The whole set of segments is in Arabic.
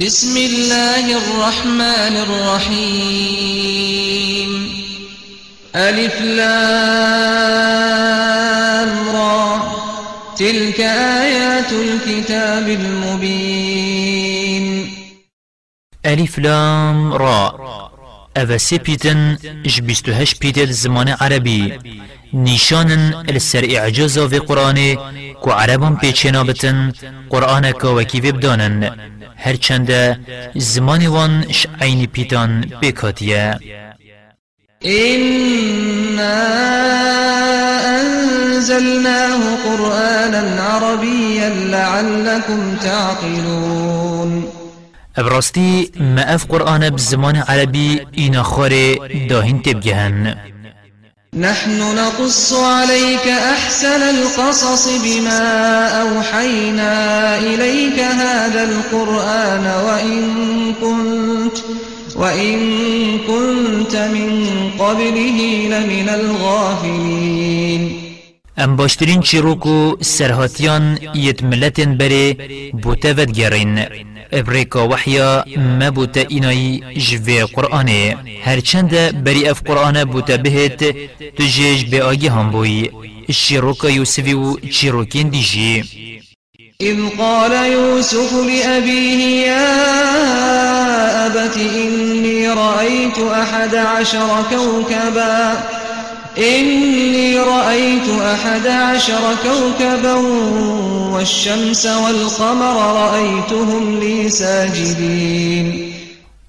بسم الله الرحمن الرحيم. ألف لام را. تلك آيات الكتاب المبين. ألف لام را. أفا سيبيتن جبستو هش بيتل زمان عربي. نشانن السر إعجازا في قرآن كو عربان بيچنا بتن قرآن كو وكي بدانن. هرچند زمان وان ش عين بيتان بكاتيه إنا أنزلناه قرآنا عربيا لعلكم تعقلون. ابراستی ما اف قرآن بزمان عربی اینا خاره داهین تبگهن نحن نقص عليك أحسن القصص بما أوحينا إليك هذا القرآن وإن كنت وإن كنت من قبله لمن الغافلين. ام باشترین چیروکو سرهاتیان یت ملتن بره بوتا ودگرین ابریکا وحیا ما بوتا اینای جوی قرآنه هرچند بری أف قرآن بوتا بهت تجیج به هم بوی الشیروکا یوسفی و چیروکین دیجی إذ قال يوسف لأبيه يا أبت إني رأيت أحد عشر كوكبا. إني رأيت أحد عشر كوكبا والشمس والقمر رأيتهم لي ساجدين.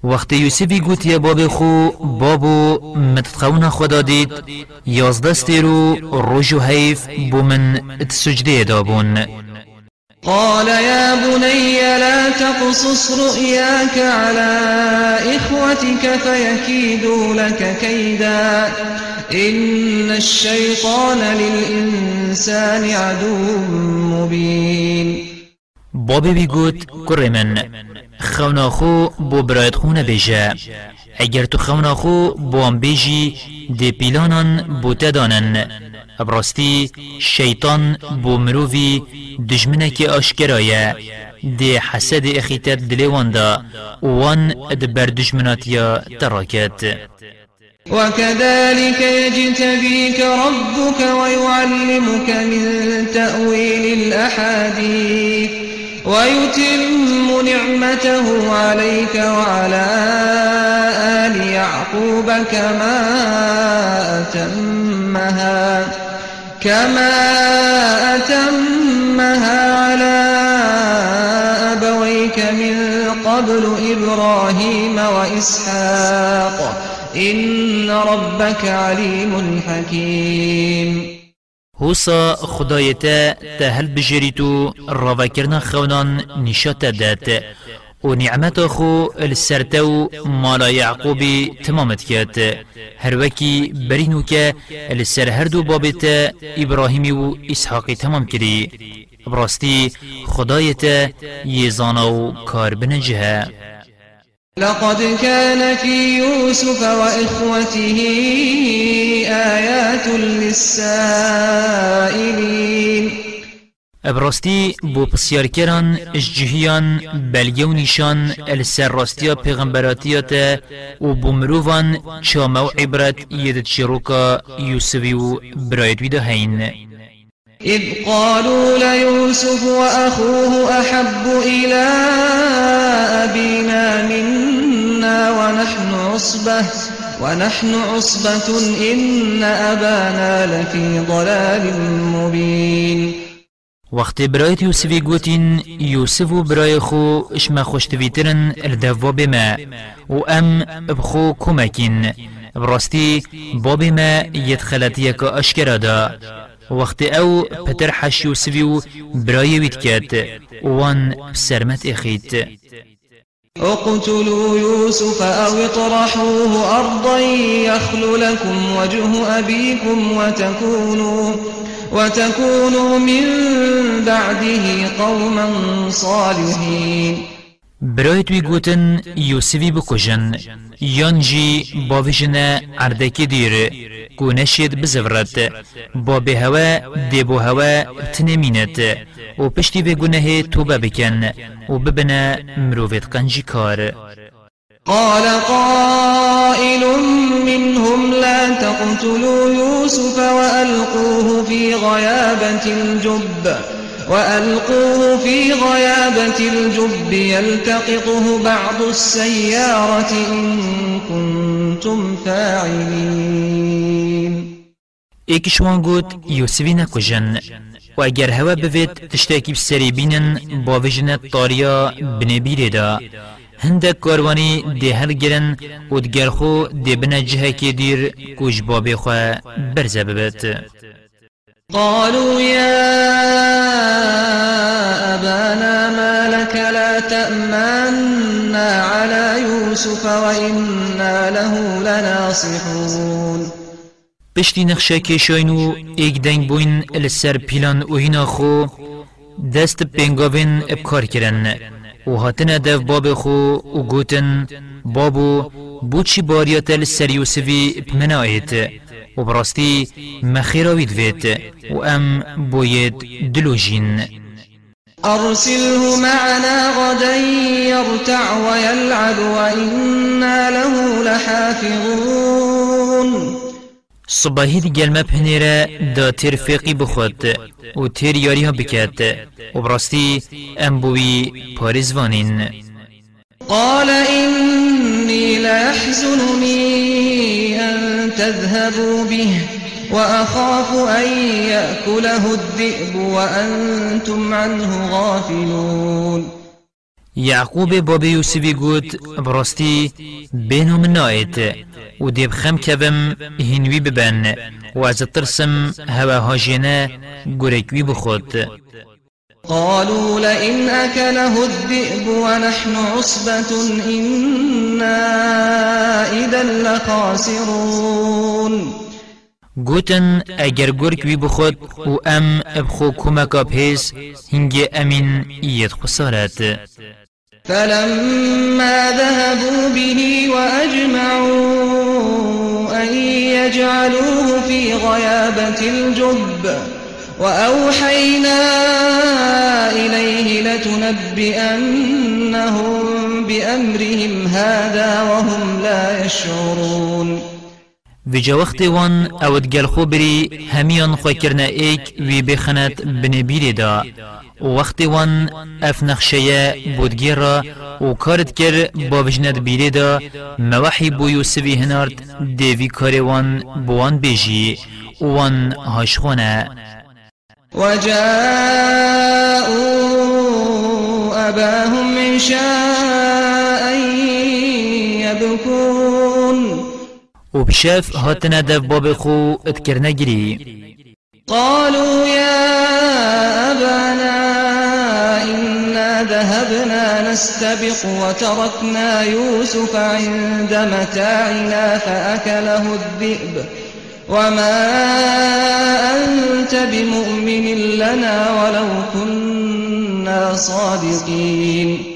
وقت یوسفی گوت یا باب خو بابو متتخون خدا دید یازده رو روژ و حیف بو من تسجده دابون. قال يا بني لا تقصص رؤياك على إخوتك فيكيدوا لك كيدا. إن الشيطان للإنسان عدو مبين. بابی بیگوت کره من. خوناخو بو برایت خونه بیجه. اگر تو خوناخو بو هم بیجی دی پیلانان بو تدانن براستی شیطان بو دجمنك اشكرايا دي حسد اخيتات دليوان وان ادبر دجمناتيا تراكت وكذلك يجتبيك ربك ويعلمك من تأويل الأحاديث ويتم نعمته عليك وعلى آل يعقوب كما أتمها كما أتمها على أبويك من قبل إبراهيم وإسحاق إن ربك عليم حكيم. هوسا خدایتا تهل بجریتو رواکرنا خونان نشات دات و نعمت خو السرتو مالا يعقوبي تمامت كات هروكي برينو كا السر هردو بابت إبراهيمي و إسحاقي تمام كري براستي خدايتا يزانو كار بنجها. لقد كان في يوسف وإخوته آيات للسائلين. ابراستی بو پسیارکران اججهیان بلگه و نیشان السر راستیا پیغمبراتیات و بو مروفان چامه و عبرت یدد شروکا یوسفی و برایت ویده هین إذ قالوا ليوسف وأخوه أحب إلى أبينا منا ونحن عصبة ونحن عصبة إن أبانا لفي ضلال مبين. وقت برایت یوسفی گوتین یوسف و برای خو اشما خوشتویترن الدفوا بما و ام بخو کمکین. براستی باب ما یدخلتی که اشکرا دا. وقت أو پتر حش یوسفی و برای وید کت وان سرمت اخیت. اقتلوا يوسف أو اطرحوه أرضا يخل لكم وجه أبيكم وتكونوا وتكونوا من بعده قوما صالحين. برایت وی گوتن یوسفی بکجن یانجی باویجنه عردکی دیر کو نشید بزورد با به هوا دی بو هوا تنمینت و پشتی به توبه بکن و ببنه مروفت قنجی کار. قال قائل منهم لا تقتلوا يوسف وألقوه في غيابة الجب وألقوه في غيابة الجب يلتقطه بعض السيارة إن كنتم فاعلين. ایکشوان گوت یوسفی نکجن و اگر هوا بوید تشتاکی بسری بینن با وجنت طاریا بنبیره دا هندک کاروانی ده هر گرن و دگر خو ده بنا کش بابی خو برزه ببت. قالوا يا أبانا ما لك لا تأمنا على يوسف وإنا له لناصحون. پشتی نخشه کشاین و ایک دنگ بوین لسر پیلان و هینا خو دست پنگاوین ابکار کرن. و هاتن دف باب خو و گوتن بابو بوچی باریات لسر یوسفی پمنایت و براستی مخیراوید وید و ام بوید دلوجین أرسله معنا غدا يرتع ويلعب وإنا له لحافظون. صباحی دی گلمه پنیره دا تیر فقی بخود و تیر یاری ها بکد و براستی ام بوی پارزوانین قال إني ليحزنني أن تذهبوا به وأخاف أن يأكله الذئب وأنتم عنه غافلون یعقوب باب یوسفی گوت براستی بینو من نایت و دیب خم کبم هنوی ببن و از ترسم هوا هاجینه گرکوی بخود. قالوا لئن أكله الذئب ونحن عصبة إنا إذا لخاسرون. گوتن اگر گرگ بی بخود و ام ابخو کمکا پیس هنگی امین اید خسارت. فلما ذهبوا به وأجمعوا أن يجعلوه في غيابة الجب وأوحينا إليه لتنبئنهم بأمرهم هذا وهم لا يشعرون. ویجا وقت وان أود گل خو بری همیان خو کرنا ایک وی بخنت بنبیری دا. و وقت وان اف نخشه بودگیر را و کارت کر با بیری دا موحی بو یوسفی هنارد دیوی کار وان بوان بیجی وان هاشخونه وجاءوا أباهم عشاء يبكون. و بشاف هاتنا دف باب خو اتكرنا جري قالوا يا أبانا ذهبنا نستبق وتركنا يوسف عند متاعنا فأكله الذئب وما أنت بمؤمن لنا ولو كنا صادقين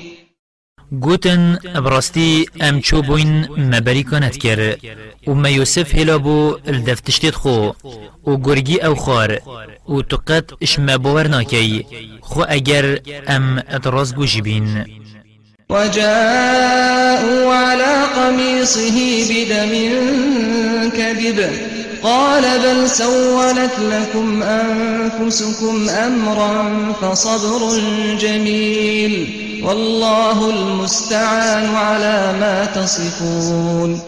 گوتن براستی ام چو بوین مبری کانت کر و ما یوسف هلا بو الدفتشتید خو و گرگی أو خار و تقت اش باور ناکی خو اگر ام اتراز بوجی بین وجاءوا على قميصه بدم كذب. قال بل سولت لكم أنفسكم أمرا فصبر جميل. والله المستعان على ما تصفون.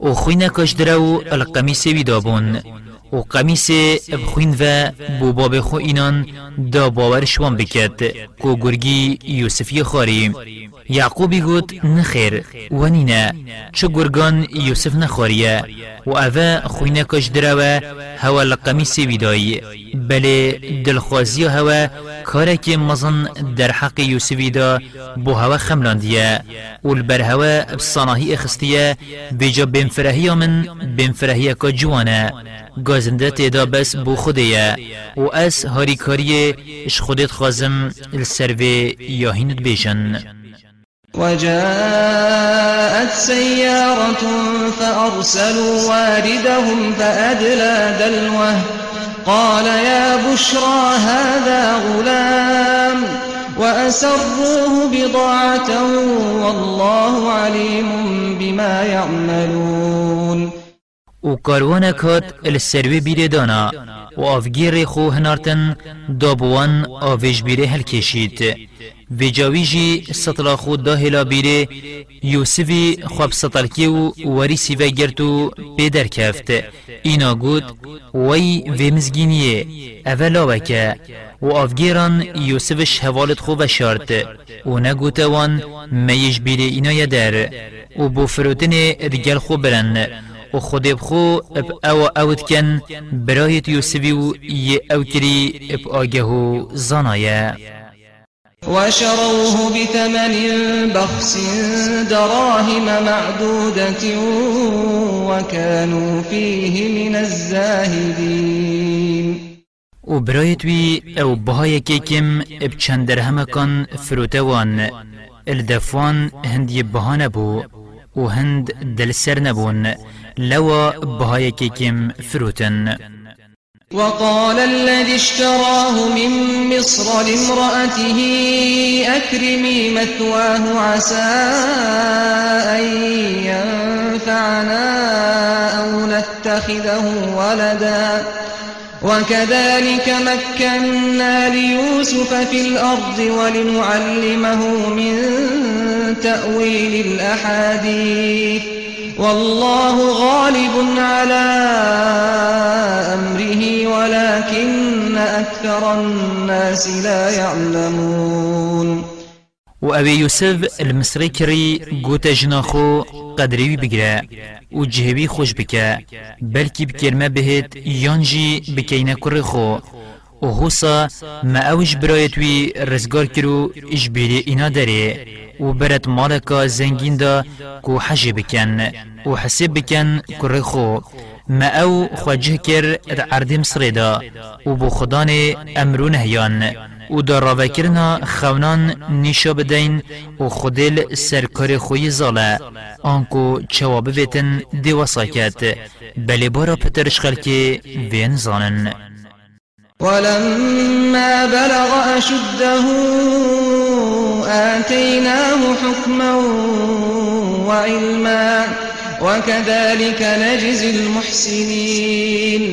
و خوینا کش درو القمیس وی دابون. و قمیس بخوین و بو باب خو اینان دا باور شوان بکد کو گرگی یوسفی خاری. یعقوبی گوت نخیر. و نینا چو گرگان یوسف نخاریه و اوه خوینه کش دروا هوا لقمیس ویدایی. بله دلخوازی هوا کارک مزن در حق یوسفی دا بو هوا خملاندیه. و البر هوا بصناهی اخستیه. بجا بنفرهی من بنفرهی کا جوانه. گازنده تیدا بس بو خودیه. و از هاری کاری اش خودت خازم السروی یا هیند بیشن. وجاءت سيارة فأرسلوا واردهم فأدلى دلوه. قال يا بشرى هذا غلام وأسروه بضاعة والله عليم بما يعملون. و کاروان کات السروی بیره دانا و آفگیر خو هنارتن دابوان بیره هل کشید. و جاویجی سطلا خود دا هلا بیره یوسفی خواب سطلکی و وریسی و گرتو پیدر کفت اینا گود وی و اولا وکه و آفگیران یوسفش حوالت خو و شارت و نگوتوان میش بیره اینا یدر و بو فروتن رگل خو برن و خود بخو اب او اوت کن برایت یوسفی و یه او کری اب آگه و زانایه وشروه بثمن بخس دراهم معدودة وكانوا فيه من الزاهدين. و برایت وی أو بهای که کم اب چند درهم کن فروتوان. الدفوان هند یه بهانه بو و هند دل سر نبون لوا بهای که کم فروتن. وقال الذي اشتراه من مصر لامرأته أكرمي مثواه عسى أن ينفعنا أو نتخذه ولدا. وكذلك مكنا ليوسف في الأرض ولنعلمه من تأويل الأحاديث. والله غالب على أمره ولكن أكثر الناس لا يعلمون. و اوی یوسف المصری کری گوت جناخو قدری بگره و جهبی خوش بکه بلکی بکرمه بهت یانجی بکینه کر خو و حوصا ما اوش برایتوی رزگار کرو اجبیری اینا داره و برت مالکا زنگین دا کو حجی بکن و حسب بکن کر خو ما أو خواجه کر عرد مصر دا. و بو خدان أمرو نهیان و در راوکرنا خونان نیشا بدین و خودل سرکار خوی زاله. آنکو چواب بیتن دیواسا کد بلی بارا پترش خلکی وین زانن. ولما بلغ أشده آتيناه حكما وعلما وكذلك نجزي المحسنين.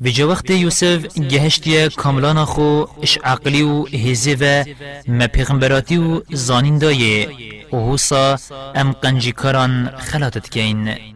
بجا وقت یوسف گهشتی کاملان خو اش عقلی و هزه و ما پیغمبراتی و زانین دایه و حوصا ام قنجی کاران خلاتت کین.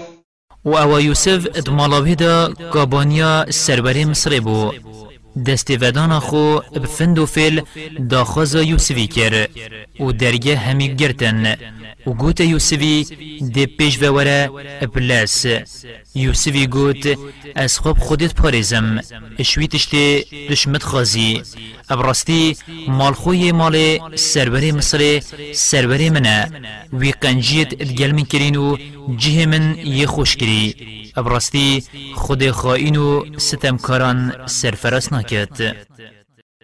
و أو یوسف ادمالا بيدا کابانیا سربری مصر بو. دست ودان خو بفند و فیل داخوز یوسفی کر و درگه همی گرتن. و گوت یوسفی دی پیش و وره بلاس. یوسفی گوت از خوب خودت پارزم اشوی تشتی دشمت خازی ابراستی مال خوی مال سربری مصر سربری منه وی قنجیت ادگل من کرین و جه من یه خوش کری ابراستی خود خائن و ستمکاران سرفرس نکد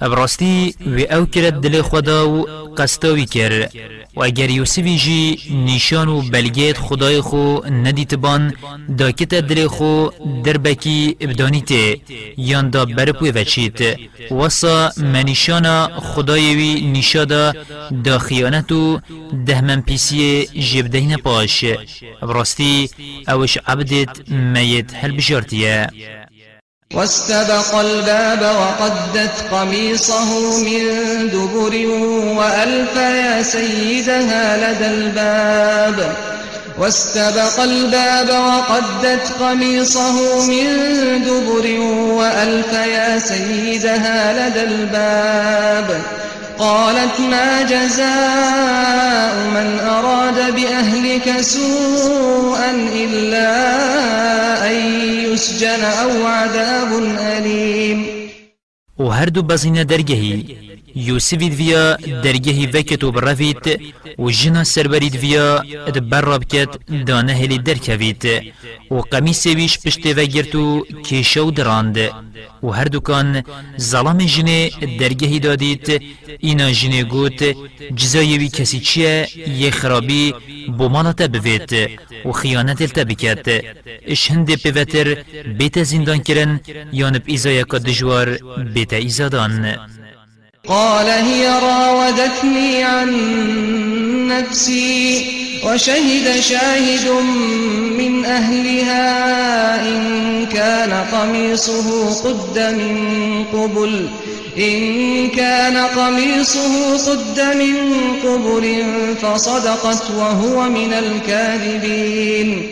ابراستی و او کرد دل خدا و قستاوی کر و اگر یوسفی جی نیشان و بلگیت خدای خو ندیت بان دا کت دل خو دربکی ابدانیت یان دا برپوی وچیت وصا منیشانا خدای وی نیشادا دا خیانت و دهمن پیسی جبدین پاش ابراستی اوش عبدت میت هل بشارتیه. واستبق الباب وقدت قميصه من دبر وألف يا سيدها لدى الباب. واستبق الباب وقدت قميصه من دبر وألف يا سيدها لدى الباب. قالت ما جزاء من أراد بأهلك سوءا إلا أن يسجن أو عذاب أليم. و هر دو يوسفيد و درجه وكت جنا وجنا سربريد فيا دبرب كت دانه لي دركفيت وقميص ويش بشت وگرتو كيشو دراند وهر دوكان ظلام جنه درجه دادید، اینا جنه گوت جزایی وی کسی چیه یه خرابی بومالتا بویت و خیانت التا اش هند پیوتر بیت زندان کرن یانب ایزای کدجوار بیت ایزادان قال هي راودتني عن نفسي وشهد شاهد من أهلها إن كان قميصه قد من قبل إن كان قميصه قد من قبل فصدقت وهو من الكاذبين.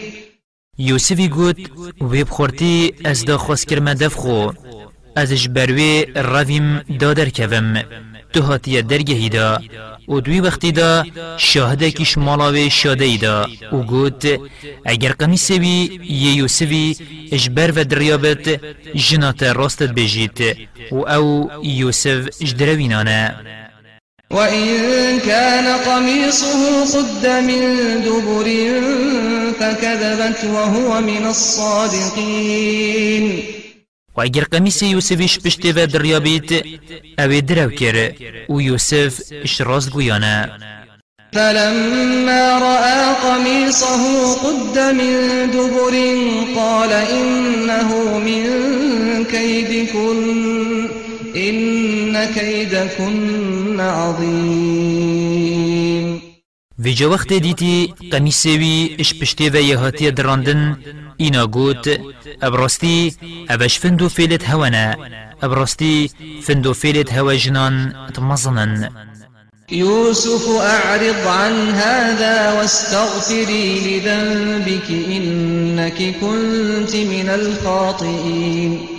يوسفي قوت ويب خورتي از دا خواست کرمه دفخو ازش بروی رویم دادر کوم تو هاتی درگهی دا و دوی وقتی دا شاهده کش مالاوی شاده ای دا و گوت اگر قمیسه بی یه یوسفی اجبر و دریابت جنات راستت بجید و أو یوسف اجدروینانه. وإن كان قميصه قد من دبر فكذبت وهو من الصادقين و اگر قمیس یوسفیش پشتی و دریا اوی درو کر و یوسف اش راست گویانه فلما رأى قميصه قد من دبر قال إنه من كيدكن إن كيدكن عظيم. ویجا وقت دیتی قمیسوی اش پشتی و یهاتی دراندن اینا گوت ابراستی أبش فندو فیلت هوانا. ابراستی فندو فیلت هوا جنان تمزنن. يوسف أعرض عن هذا واستغفري لذنبك إنك كنت من الخاطئين.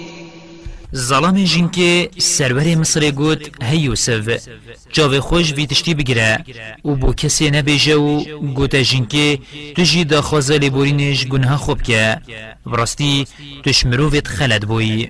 ظلام جنك سرور مصر گوت هی یوسف جاوه خوش وی تشتی بگیره و بو کسی نبیجه و گوت جنك تجی دا خوازه بورینش گناه خوب که براستی تشمروفت خلد بوی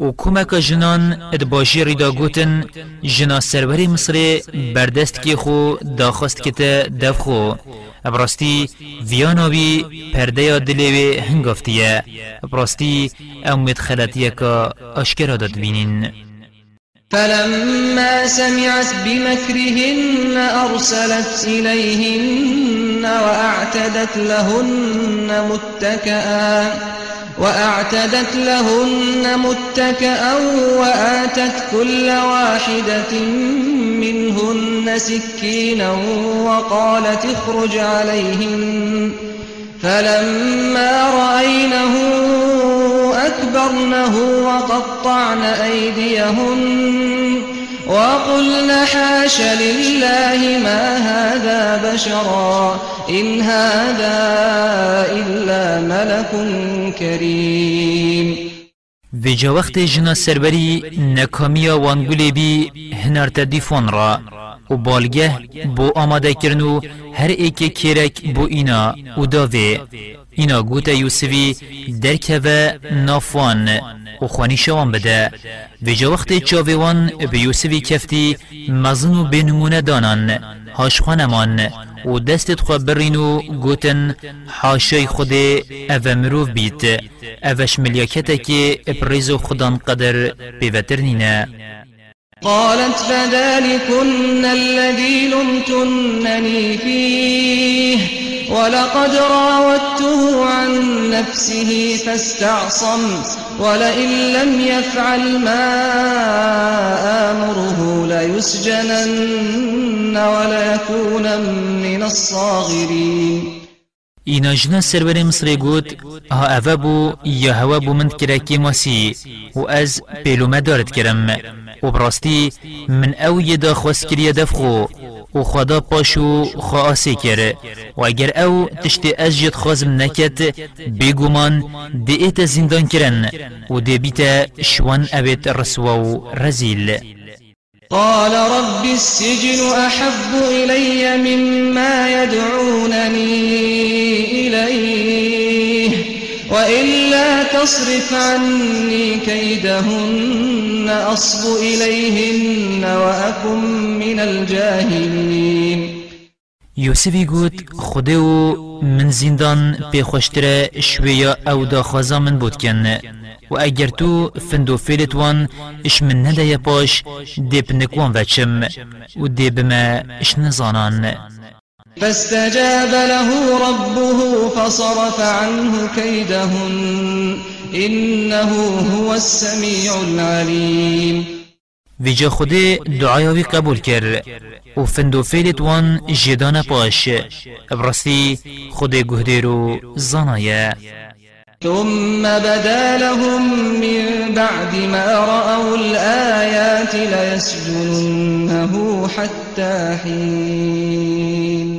و کمک جنان ادباشی ریدا گوتن جنا سروری مصر بردست کی خو داخست کت دف خو. ابراستی ویاناوی پرده یا دلیوی هنگافتیه ابراستی امید خلطیه که اشکرا داد بینین. فلما سمعت بمكرهن أرسلت إليهن وأعتدت لهن متكئا. وأعتدت لهن متكأ وآتت كل واحدة منهن سكينا وقالت اخرج عليهن. فلما رأينه أكبرنه وقطعن أيديهن وقلن حاش لله ما هذا بشرا إن هذا إلا ملك كريم. ویجا وقت جنا سربری نکامیا وانگولی بی هنرت دیفون را. و بالگه بو آماده کرنو هر ایک کرک بو اینا و داوه. اینا گوت یوسفی درکه نافوان. و خوانی شوان بده. و جا وقت چاویوان به یوسفی کفتی مزن و بنمونه دانان. هاش خانمان و دستت خو برین و گوتن حاشای خود أو مروف بیت. اوش ملیاکته که اپریز خودان قدر بیوتر نینه. قالت فذلكن الذي لمتنني فيه ولقد راودته عن نفسه فاستعصم ولئن لم يفعل ما آمره ليسجنن وليكون من الصاغرين. اینا جنا سرور مصر گوت ها اوه بو یا هوا بو من کرکی ماسی و از پیلو مدارد کرم. و براستی من أو یدا خواست کریه دفخو. و خدا پاشو خاصی کرد و اگر أو تشت از جد خازم نکت بگومان دی ایت زندان کرن. و دی بیت شوان اوید رسوا و رزیل. قال رب السجن أحب إلي مما يدعونني إليه. وإلا تصرف عني كيدهن أصب إليهن وأكن من الجاهلين. يوسفي قوت خدو من زندان بخوشتر شوية أو دا من بودكن و اگر تو فندو فیلت وان اش من ندای پاش دیب نکوان وچم و دیب ما اش نزانان. فاستجاب له ربه فصرف عنه كيدهن. إنه هو السميع العليم. ویجا خود دعایاوی قبول کر و فندو فیلت وان جدان پاش. برستی خود گهدیرو زانایه. ثم بدا لهم من بعد ما رأوا الآيات ليسجننه حتى حين.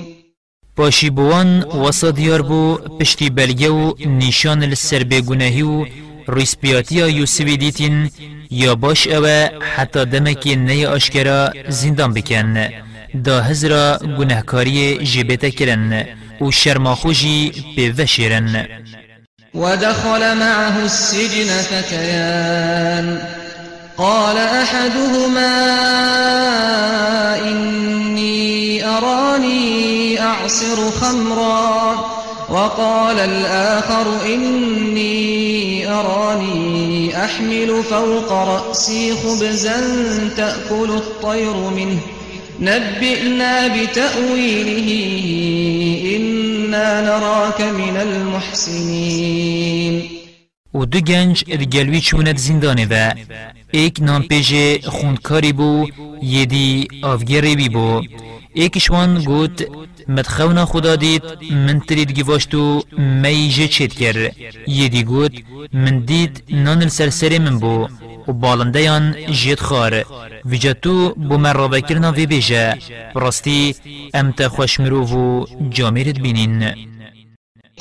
باشی بوان وسا دیار بو پشتی بلگه و نیشان لسر بگونهی و ریسپیاتیا یوسفی دیتین یا باش اوه حتی دمکی نی آشکرا زندان بکن. دا هزرا گنهکاری جبته کرن و شرماخوشی به وشیرن. ودخل معه السجن فتيان قال أحدهما إني أراني أعصر خمرا وقال الآخر إني أراني أحمل فوق رأسي خبزا تأكل الطير منه نبئنا بتأويله إنا نراك من المحسنين. و دو گنج ادگلوی چوند زندانه ایک نام پیجه خوندکاری بو یدی آفگری بی بو. ایکشوان گوت متخونا خدا دید من ترید گواشتو میجه چید کر یدی گوت من دید نان السرسری من بو و بالندیان جید خار. ویجا تو بو مرابه کرنا وی بیجه. براستی امت خوشمرو و جامرت بینین.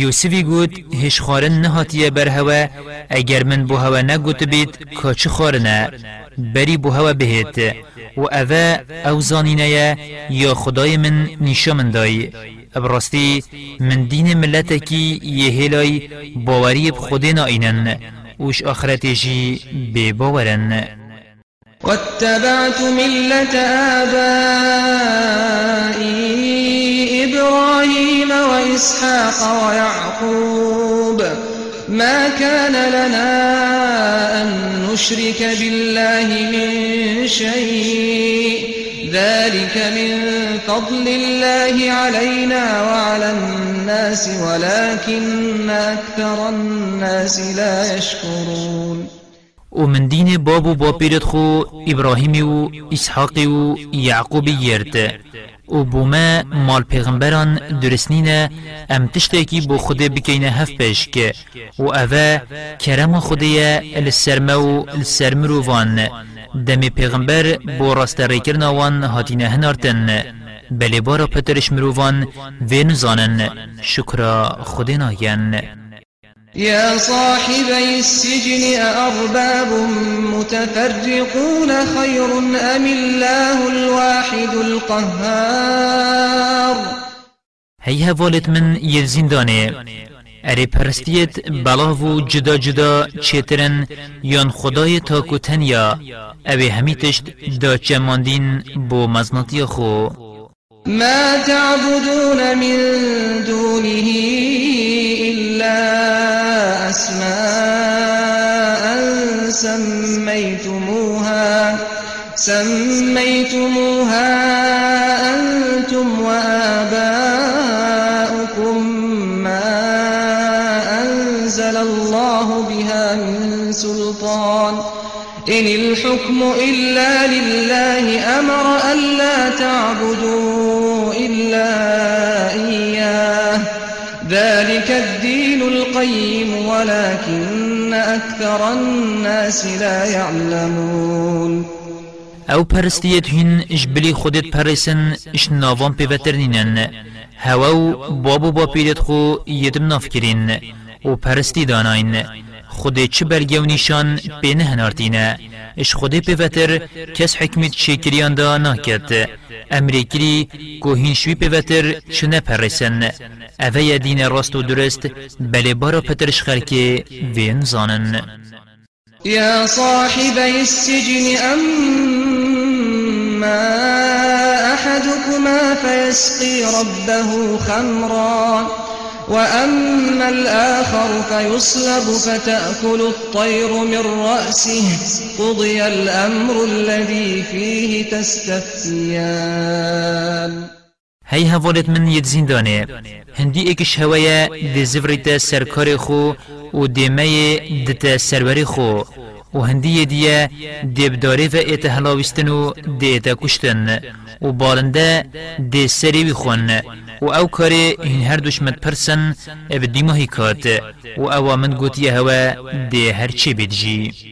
یوسفی گوت هش خارن نهاتیه بر هوا. اگر من بو هوا نگوت بید کاچ خارنه. بری بو هوا بهت. و أو زانینه یا خدای من نیشا من دای براستی من دین ملتکی یه هلای باوری بخود ناینن. وش آخرتشي بباورن واتبعت ملة آبائي. إبراهيم وإسحاق ويعقوب ما كان لنا أن نشرك بالله من شيء ذلك من فضل الله علينا وعلى الناس ولكن أكثر الناس لا يشكرون. ومن دين بابو بابيرت خو إبراهيم و إسحاق و يعقوب يرت. و بوما مال پیغمبران درسنین ام تشتکی بو خود بکینه هف پیشک و اوه کرم خودیه السرمو السرمرووان دمی پیغمبر بو راست ریکرنا وان هاتینه هنارتن بلی بارا پترش مرووان و نزانن شکر خود ناین يا صاحبي السجن أأرباب متفرقون خير أم الله الواحد القهار؟ هيها والت من يزنداني اری پرستیت بلاو جدا جدا چیترن یان خدای تاکو تنیا اوی همیتشت دا چماندین بو مزناتی خو ما تعبدون من دونه إلا أسماء سميتموها سميتموها أنتم وآباؤكم ما أنزل الله بها من سلطان. إن الحكم إلا لله أمر ألا تعبدوا إلا إياه. ذلك الدين القيم ولكن أكثر الناس لا يعلمون. أو پرستیت هین إش بلی خودت پرسن إش ناوان پیوترنینن هواو بابو با پیرت خو یدم نافکرین و پرستی داناین خود چه برگه و نیشان بینه هنارتینه إش خود پیوتر کس حکمت شکریان دا ناکد امریکری گوهین شوی پیوتر چه نپرسن. اوه دین راست و درست بله بارا پترش خرکه وین زانن. يا صاحبي السجن أما أحدكما فيسقي ربه خمرا وأما الآخر فيصلب فتأكل الطير من رأسه. قضي الأمر الذي فيه تستفتيان هی هوالت من ید زندانه هندی اکش هوایا دی زفریت سرکار خو و دیمه دت سربری خو و هندی دیه دیبداری و ایت هلاویستن و دی ایت کشتن و بالنده دی سری وی خون و او کاری این هر دشمت پرسن اب دیماهی کات و او من گوتی هوا دی هر چی بدجی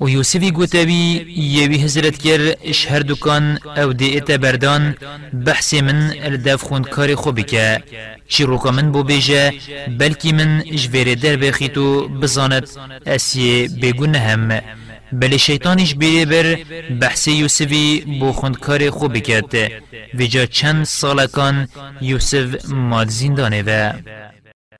و یوسفی گوتوی یوی هزرت کر شهر دکان او دی ایتا بردان بحث من الدف خوند کاری خوبی که چی روکا من بو بیجه بلکی من جویر در بخیتو بزاند اسیه بگون هم بل شیطانش بیره بر بحث یوسفی بو خوندکار خوبی کرد ویجا چند سالکان یوسف ماد زندانه و.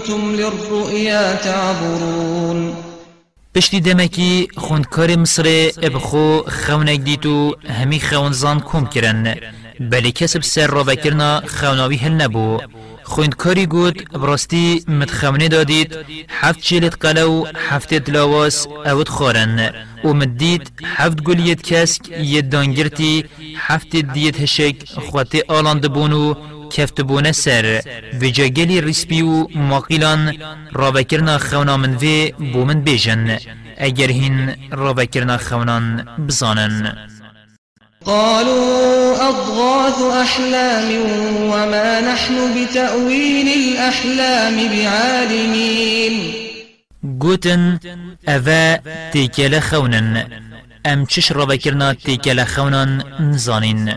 كنتم للرؤيا تعبرون. پشتی دمکی خوندکار مصر ابخو خونک دیتو همی خونزان کم کرن. بلی کسب سر را بکرنا خوناوی هل نبو. خوندکاری گود براستی متخونه دادید هفت جلت قلو هفت دلاواس اوت خارن و مدید هفت گلیت کسک ید دانگرتی هفت دیت هشک خواتی آلاند بونو کفت بونه سر و جاگلی ریسپی و ماقیلان راوکرنا خونا من وی بومن بیجن اگر هین راوکرنا خونان بزانن قالوا أضغاث أحلام وما نحن بتأويل الأحلام بعالمين. گوتن اوه تیکل خونن ام چش رابکرنا تیکل خونان نزانین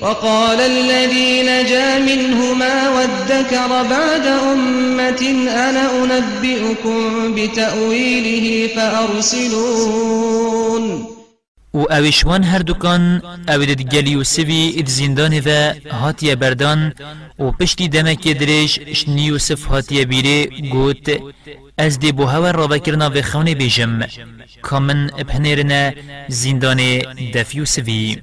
وقال الذي نجا منهما وادكر بعد أمة أنا أنبئكم بتأويله فأرسلون. و اوشوان هر دکان اوید گلی و سوی اد زندان و هاتیه بردان و پشتی دمک درش شنی یوسف هاتیه بیره گوت از دی بو هوا را بکرنا و خونه بیجم کامن ابهنرنا زندان دف یوسفی.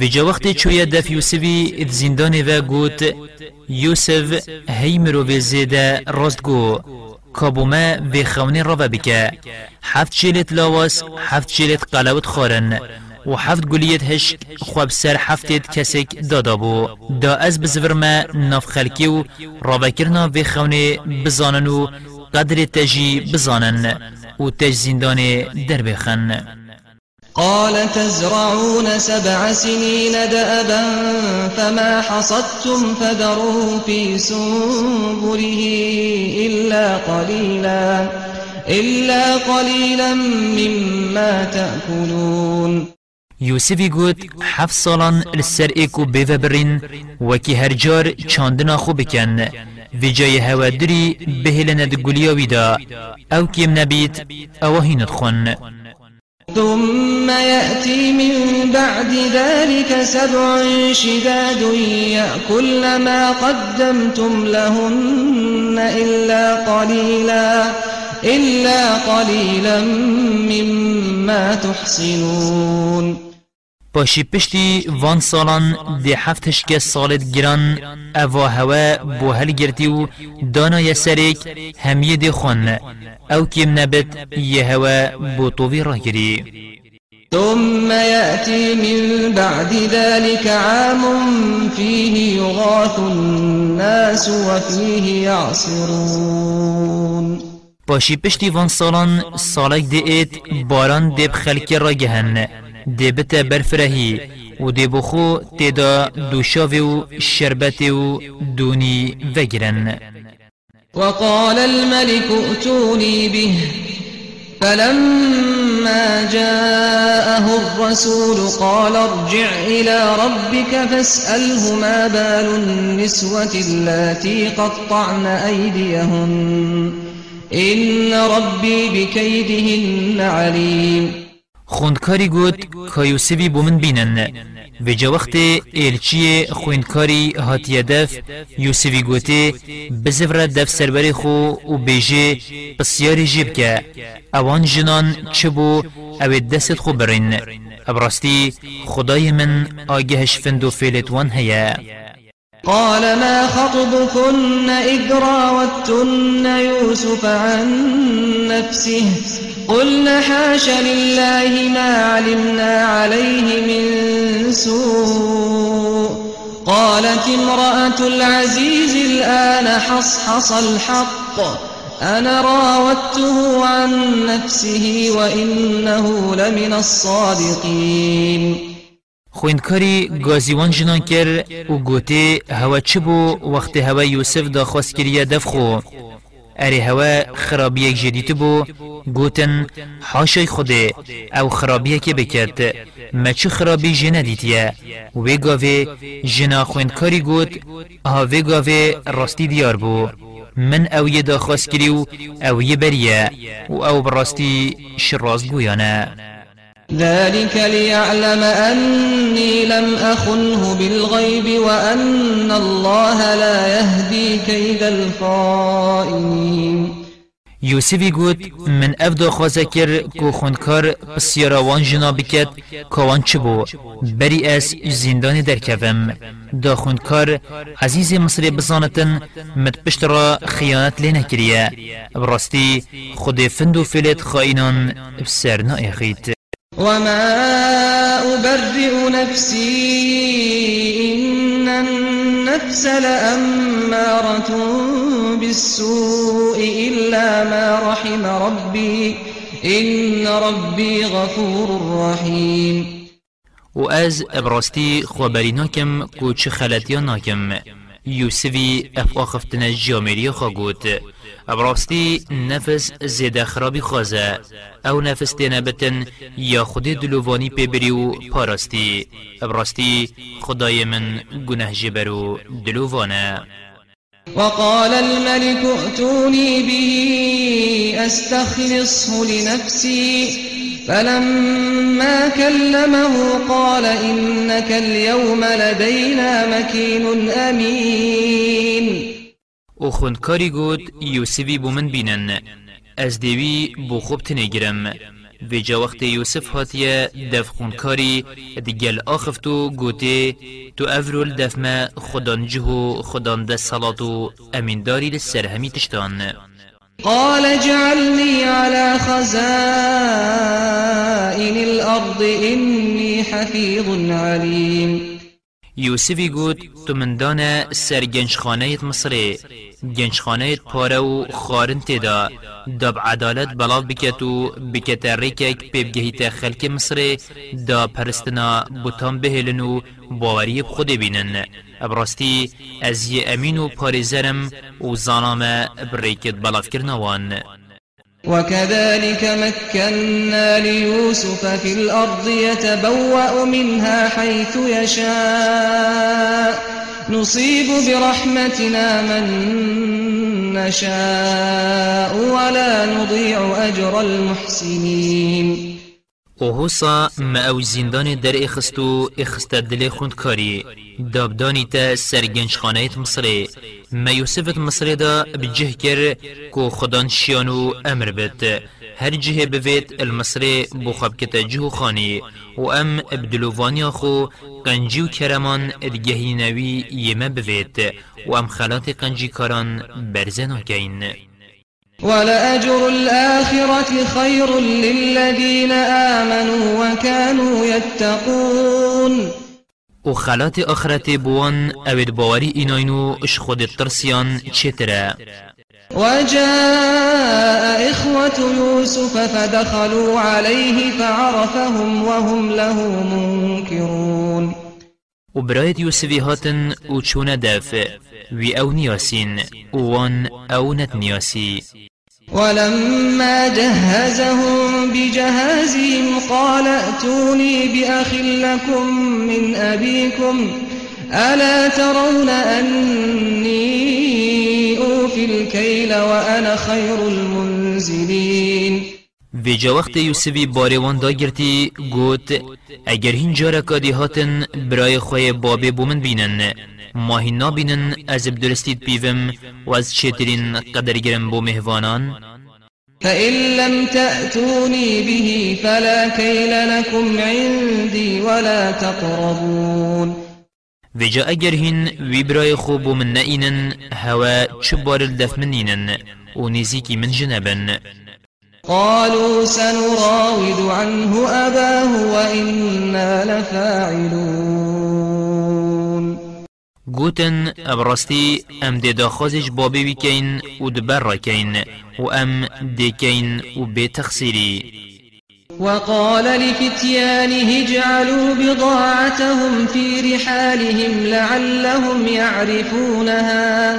ویجا وقتی چویا دف یوسفی ات زندان و گوت یوسف هی مروی زیده راست گو کابوما و خونی را بکه هفت شیلت لاواس هفت شیلت قلوت خارن و هفت گلیت هشک خواب سر هفتت کسک دادا بو دا از بزورما ناف خلکی و رابکرنا و خونی بزانن و قدر تجی بزانن و تج زندان در بخن قال تزرعون سبع سنين دأبا فما حصدتم فذروه في سنبله إلا قليلا إلا قليلا مما تأكلون. یوسفی گوت هفت سالان لسر ایکو بیوه برین وکی هر جار چاندنا خو بکن و جای هوا دری بهلند گلیاوی دا أو کم نبید أو هیند خون. ثم يأتي من بعد ذلك سبع شداد يأكل ما قدمتم لهن إلا قليلا إلا قليلا مما تحصنون باشی پشتی وان سالان دی هفتش که سالت گران اوا هوا بو هل گرتی و دانا یسرک همیه دی خون. أو کم نبت یه هوا بو طوی را گری ثم يأتي من بعد ذلك عام فيه يغاث الناس وفيه يعصرون. باشی پشتی وان سالان سالک دی ایت باران دیب خلکی را گهن. دی بتا برفرهی و دی بخو تیدا دوشاوی و شربت و دونی وگرن وقال الملك ائتوني به. فلما جاءه الرسول قال ارجع إلى ربك فاسأله ما بال النسوة اللاتي قطعن أيديهن. إن ربي بكيدهن عليم. خوندکاری گوت که یوسفی بو و جا وقت ایلچی خوندکاری هاتیه دف یوسفی گوته بزفر دف سربری خو و بیجه بسیاری جیب که. اوان جنان چه بو؟ أو دست خو برین. ابراستی خدای من آگهش فندو فیلتوان هیا قال ما خطبكن إذ راوتن يوسف عن نفسه؟ قلنا حاش لله ما علمنا عليه من سوء. قالت امرأة العزيز الآن حصحص الحق. أنا راودته عن نفسه وإنه لمن الصادقين. خویندکاری گازیوان جنان کر و گوته هوا چه بو وقت هوا یوسف دا خواست کریه دفخو اری هوا خرابی جدید بو گوتن حاشای خوده أو خرابیه که بکرد ما چه خرابی جنه دیتیه و گاوه جنا خویندکاری گوت وی گاوه راستی دیار بو. من أو یه دا خواست کریو أو یه بریه و أو براستی شراز گویانه ذلك ليعلم أني لم أخنه بالغيب وأن الله لا يهدي كيد الخائنين. یوسفی گوت من اف دا خوازه کر کو خوندکار بسیاروان جنا بکد کوان چه بو؟ بری از زندان درکوم دا خوندکار عزیز مصر بزانتن مت پشت را خیانت لینه کریه. براستی خود فندو فلت خائنان بسر نائخید وما أبرئ نفسي إن النفس لأمارة بالسوء إلا ما رحم ربي إن ربي غفور رحيم. و از ابراستی خبری ناکم کو چه خلطی ناکم یوسفی اف آخفتن جامری ابراستی نفس زیده خرابی خوازه أو نفس تینا بتن یا خود دلووانی پیبری و پاراستی ابراستی خدای من گناه جبرو دلووانه وقال الملك ائتوني به أستخلصه لنفسي. فلما كلمه قال إنك اليوم لدينا مكين أمين. أو خوندکاری گوت یوسفی بو من بینن. از دیوی بو خوب تنگرم و جا وقت یوسف هاتیه دفخون کاری دیگل آخفتو گوته تو افرول دفمه خدان جهو خدان ده صلاتو امین داری لسر همی تشتان. قال اجعلني على خزائن الأرض إني حفيظ عليم یوسفی گوت تو من دانه سر گنجخانه پاره و خارن تدا داب عدالت بلاو بکت و ریکک پیبگهیت خلک مصری دا پرستنا بوتان بهلن و باوری خود بینن. از یه امین و پارزرم و زانام بریکت بلاف کرنوان وكذلك مكنا ليوسف في الأرض يتبوأ منها حيث يشاء نصيب برحمتنا من نشاء ولا نضيع أجر المحسنين. اوهوسا ما أو زندان در اخستو اخست دل کاری دابدانی تا سرگنج خانه مصری ما یوسفت مصری دا بجه کر کو خدان شیانو أمر بد. هر جهه بوید المصری بخب کتا جهو خانی و ام ابدلووانی خو قنجی و کرمان ادگهی نوی یمه بوید و ام خلات قنجی کاران برزن کین ولأجر الآخرة خير للذين آمنوا وكانوا يتقون. و خلات آخرت بوان اوید باوری ایناینو اش خود ترسیان چتره وجاء إخوة يوسف فدخلوا عليه فعرفهم وهم له منكرون. و برایت یوسفی هاتن و چونه دافع وی أو نیاسین وان أو نت نیاسی ولما جهزهم بجهازهم قال ائتوني بأخ لكم من أبيكم ألا ترون أني أوفي الكيل وأنا خير المنزلين. جا وقت یوسفی باریوان دا گرتی گوت اگر هین جارا کادی هاتن برای خواه بابه بومن بینن ماهی نابینن از بدرستید بیوم و از چیترین قدر گرم بو مهوانان فإن لم تأتوني به فلا كيل لكم عندي ولا تقربون. وجا اگر هین وی برای خوب من نئینن هوا چبار الدف منینن و نزیکی من جنبن قالوا سنراود عنه أباه وإنا لفاعلون. گوتن ابراستی ام دی داخوزش بابی ویکین و دبر را کین و ام دی کین و بی تخصیری وقال لفتيانه اجعلوا بضاعتهم في رحالهم لعلهم يعرفونها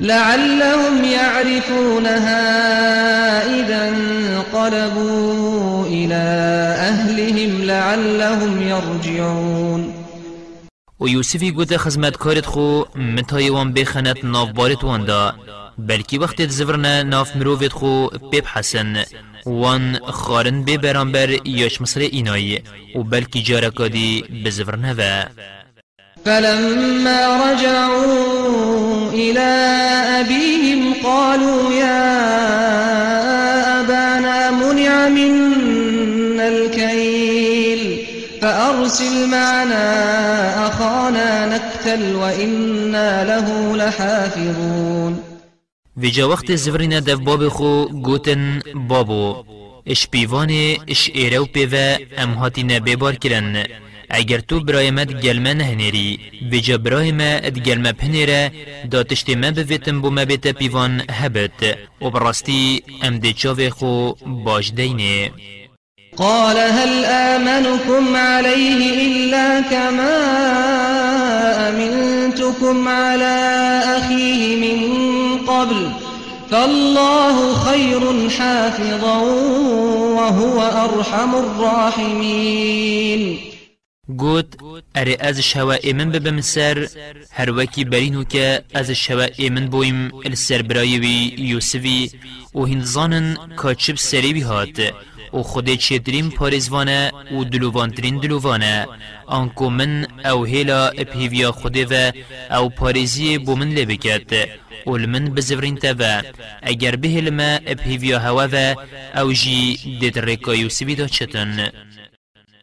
لعلهم يعرفونها إذا انقلبوا إلى أهلهم لعلهم يرجعون. و یوسفی گوته خزمتکارت خو متای وان بخنت ناف بارت وان دا بلکی وقت زورنا ناف مروفت خو بيب حسن. وان خارن بي برانبر ياش مصر اینایی و بلکی جارکا دی بزورنا و فلما رجعوا إلى أبيهم قالوا يا أبانا منع منا الكيل فأرسل معنا أخانا نكتل وإنا له لحافظون. جا وقت زورنا دف باب خو گوتن بابو. اش پیوان اش ایرو پیوه ام هاتی نبه بار کرن. اگر تو برای ما گلمه نهنری بجا برای ما گلمه پنیره دا تشتی ما بویتم بو ما بیت پیوان هبت. و براستی ام دی چاوه خو باش دینه قال هل آمنكم عليه إلا كما أمنتكم على أخيه من قبل فالله خير حافظا وهو أرحم الراحمين. گوت اره از شوا ایمن ببم سر هر وکی برینو که از شوا ایمن بویم السر برایوی یوسفی و هنزانن کاچب سریوی هات. و خود چترین پارزوانه و دلووانترین دلووانه. آنکو من أو هیلا اپهیویا خوده و أو پارزی بو من لبکت و المن بزورین تبا اگر به لما ابهیویا هوا و أو جی دید رکایو سویدا چتن.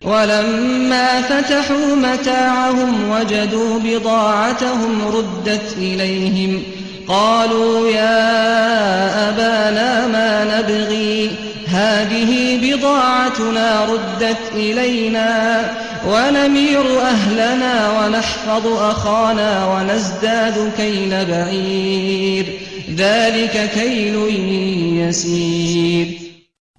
ولما فتحوا متاعهم وجدوا بضاعتهم ردت إليهم. قالوا يا أبانا ما نبغي؟ هذه بضاعتنا ردت إلينا ونمير أهلنا ونحفظ أخانا ونزداد كيل بعير. ذلك كيل يسير.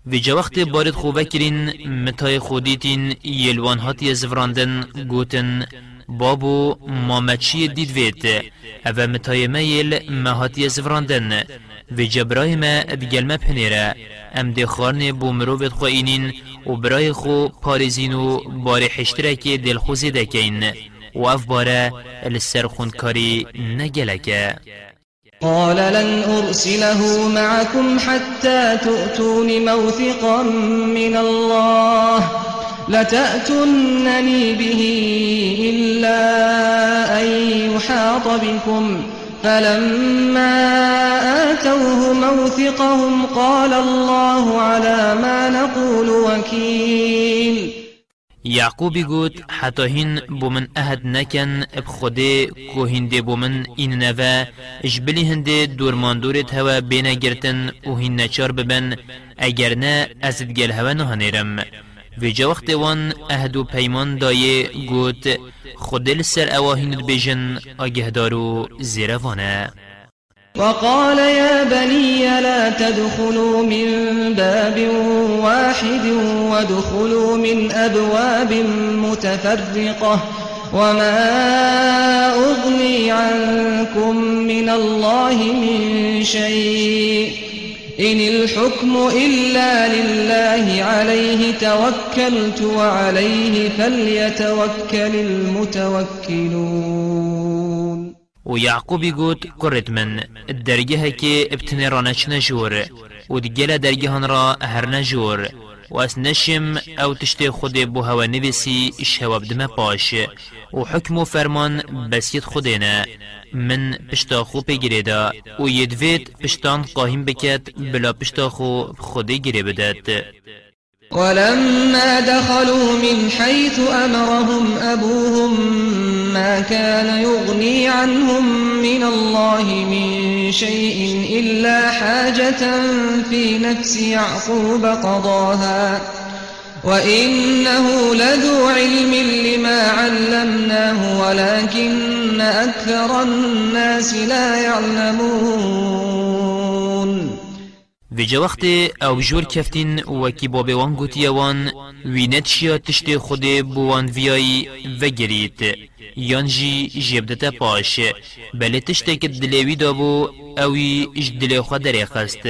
ویجا وقت بارد خوبه کرین متای خودیتین یلوان هاتی زفراندن گوتن بابو مامچی دید وید أو متای میل مهاتی زفراندن. و جبرای ما بگل ما پنیره ام دی خارن بو مروفت خوینین و برای خو پارزین و بار حشتره که دلخوزی و اف باره السر خونکاری نگلکه قال لن أرسله معكم حتى تؤتون موثقا من الله لتأتنني به إلا أن يحاط بكم فلما آتوه موثقهم قال الله على ما نقول وكيل. يعقوب يقول حتى هن بومن أهد نكن بخده كو هنده بومن إن نفا اجبلي هنده دورمان دورت هوا بينا گرتن و هن نچار ببن اگر نه ازد گل هوا نهانيرم و جا وقت وان اهد و پیمان دایه گوت خود سر اواهین بجن آگهدارو زیروانه. وقال يا بني لا تدخلوا من باب واحد وادخلوا من أبواب متفرقة وما أغني عنكم من الله من شيء. إن الحكم إلا لله عليه توكلت وعليه فليتوكل المتوكلون. و یعقوبی گوت کرد من ابتنی را نچ نجور و دگل درگه را هر نجور. و از نشم أو تشتی خود بو هوا نویسی اش هوا بدمه پاش. و حکم و فرمان بسید خودینه من پشتا خو پیگیره و یدوید پشتان قاهم بکد بلا پشتا خو خودی گیره بدد ولما دخلوا من حيث أمرهم أبوهم ما كان يغني عنهم من الله من شيء إلا حاجة في نفس يعقوب قضاها. وإنه لذو علم لما علمناه ولكن أكثر الناس لا يعلمون. ویجا وقت او جور کفتین وکی باب وان گوتی وان وینت شیا تشت خود بوان ویایی و گرید یان جی جبدتا پاش بله تشت که دلوی دابو اوی اش دل خود دره خست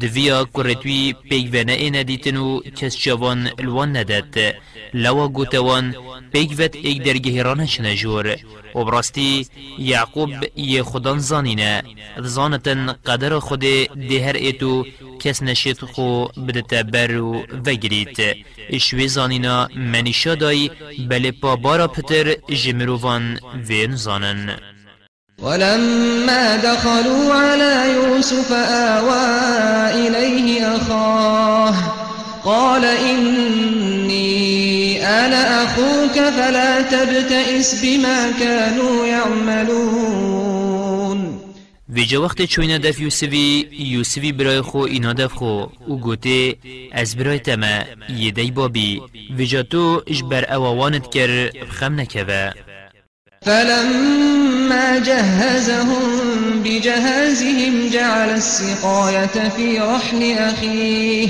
دویا کرتوی پیگ و نه ندیتن و کس جوان الوان ندد لوا گوتوان پیگ وت ایک درگه رانش نجور و براستی یعقوب یه خودان زانینه زانتن قدر خود دهر ایتو کس نشید خو بدتا برو وگرید اشوی زانینا منیشا دای بله پا بارا پتر جمروان وین زانن ولما دخلوا على يوسف آوى إليه أخاه قال إني أنا أخوك فلا تبتئس بما كانوا يعملون. ویجا وقت چوینا دف یوسفی یوسفی برای خو اینا دف خو أو گوته از برای تما یه دی بابی. ویجا تو اجبر اواوانت کر خم نکوه. فلما جهزهم بجهازهم جعل السقاية في رحل أخيه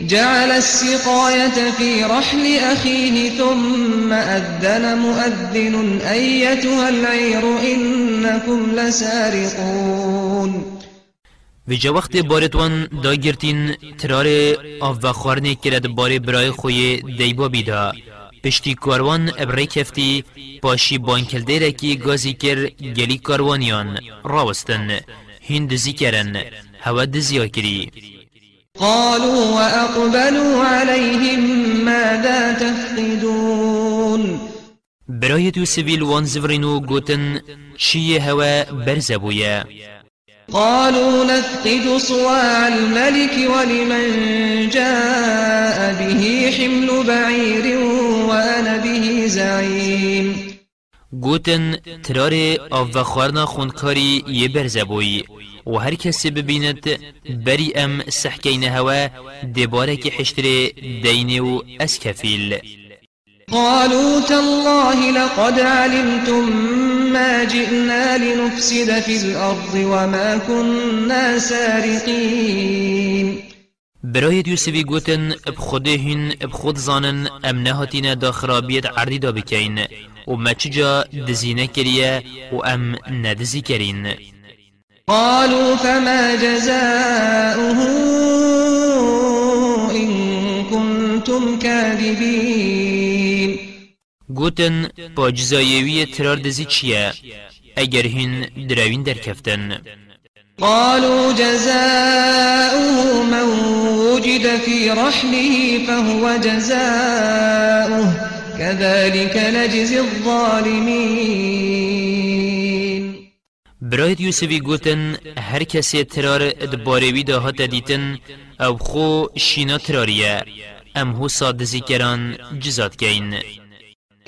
جعل السقاية في رحل أخيه ثم أذن مؤذن أيتها العير إنكم لسارقون. ویجا وقت بارتوان دا گرتین ترار آف و خارنه کرد بار برای خوی دیبا بیدا. پشتی کاروان ابری کفتی پاشی بانکلده رکی گازی کر گلی کاروانیان. راوستن. هین دزی کرن هوا دزیا کری قالوا وأقبلوا عليهم ماذا تفقدون؟ برای دو سویل وان زفرینو گوتن چیه هوا برزبویا قالوا نفقد صواع الملك ولمن جاء به حمل بعير وأنا به زعيم. گوتن ترار آف و خوارنا خونکاری یه برزبوی و هر کسی ببیند بری ام سحکین هوا دباره که حشتر دینه و اسکفیل قالوا تالله لقد علمتم ما جئنا لنفسد في الأرض وما كنا سارقين. برای یوسفی گوتن بخوده هین بخود زانن ام نهاتین دا خرابیت عردی دا بکین. و ما چجا دزینه کریه و ام ندزی کرین. قالوا فما جزاؤه إن كنتم كاذبين. گوتن با جزایوی ترار دزی چیه؟ اگر هین دراوین درکفتن قالوا جزاؤه من وجد في رحمه فهو جزاؤه. كذلك نجزي الظالمين. برایت یوسفی گوتن هر کسی ترار دباروی دا هات دیتن أو خو شینا تراریه ام هو سادزی کران جزات گین.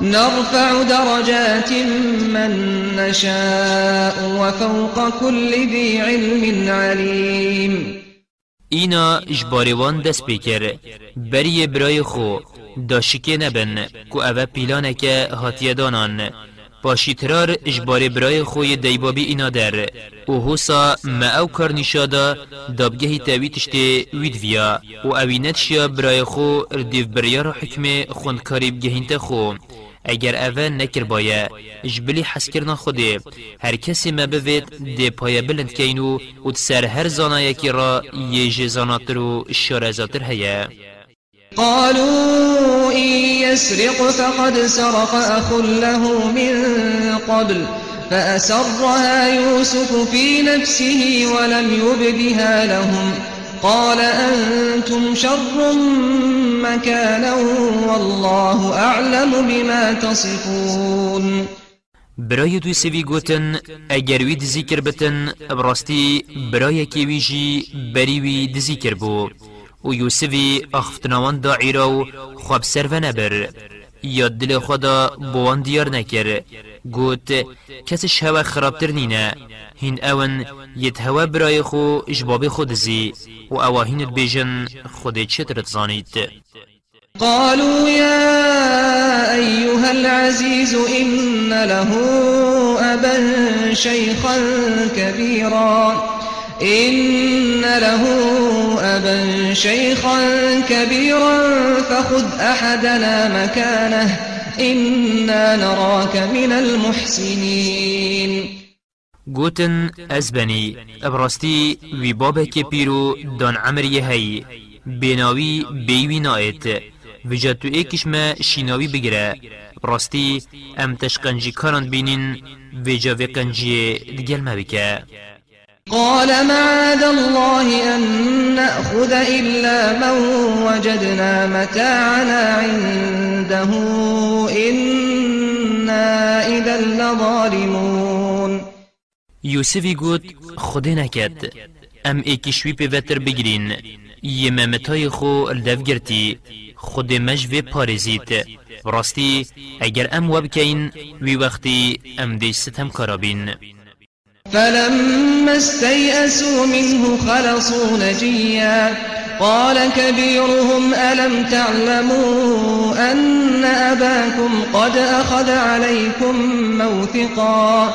نرفع درجات من نشاء وفوق كل ذي علم عليم. اینا اجباریوان دست بکر بری برای خو. داشکه نبن. کو اوه پیلانه که هاتیه دانان. باشی ترار اجباری برای خوی دیبابی اینا در. و حوصا ما او کار نشادا دابگهی تاوی تشتی وید ویا. و شیا برای خو. ردیف بریار حکم خوندکاری بگهینت خو. اگر اوه نکر باید جبلی حس کرنا خوده هر کسی ما بوید دی پای بلند کینو و سر هر زانایه کی را یه زاناتر و شارزاتر هیا قالوا إن يسرق فقد سرق أخ له من قبل فأسرها يوسف في نفسه ولم يبدها لهم. قال أنتم شر مكانا والله أعلم بما تصفون. برای دوی سوی گوتن اگر وی دزی کر بتن براستی برای کی ویجی بری وی دزی کر بو. و یوسفی اخفتناوان دا عیرا و خواب سر و نبر. یا دل خدا بوان دیار نکر گوت کسش هوا خرابتر نینه هین أون یت هوا برای خو إجباب خود زی و اواهین بیجن خود چترت زانید قالوا يا أيها العزيز إن له أبا شيخا كبيرا. إن له أبا شيخا كبيرا فخذ أحدنا مكانه إنا نراك من المحسنين. گوتن از بنی ابراستی وی بابه که پیرو دان عمری هی بیناوی بیوی نایت وجا تو ایکش ما شیناوی بگیره. براستی ام تشقنجی کاران بینین وجا وقنجی دگل ما بکه قال معاذ الله أن نأخذ إلا من وجدنا متاعنا عنده. إنا إذا لظالمون. یوسفی گوت خود نکد أم ایکشوی پیوتر بگرین یه ممتای خو لدف گرتی خود مجوی پارزید راستی اگر أم وبکین وی وقتی أم دی ستم کارابین فلما استيئسوا منه خلصوا نجيا. قال كبيرهم ألم تعلموا أن أباكم قد أخذ عليكم موثقا؟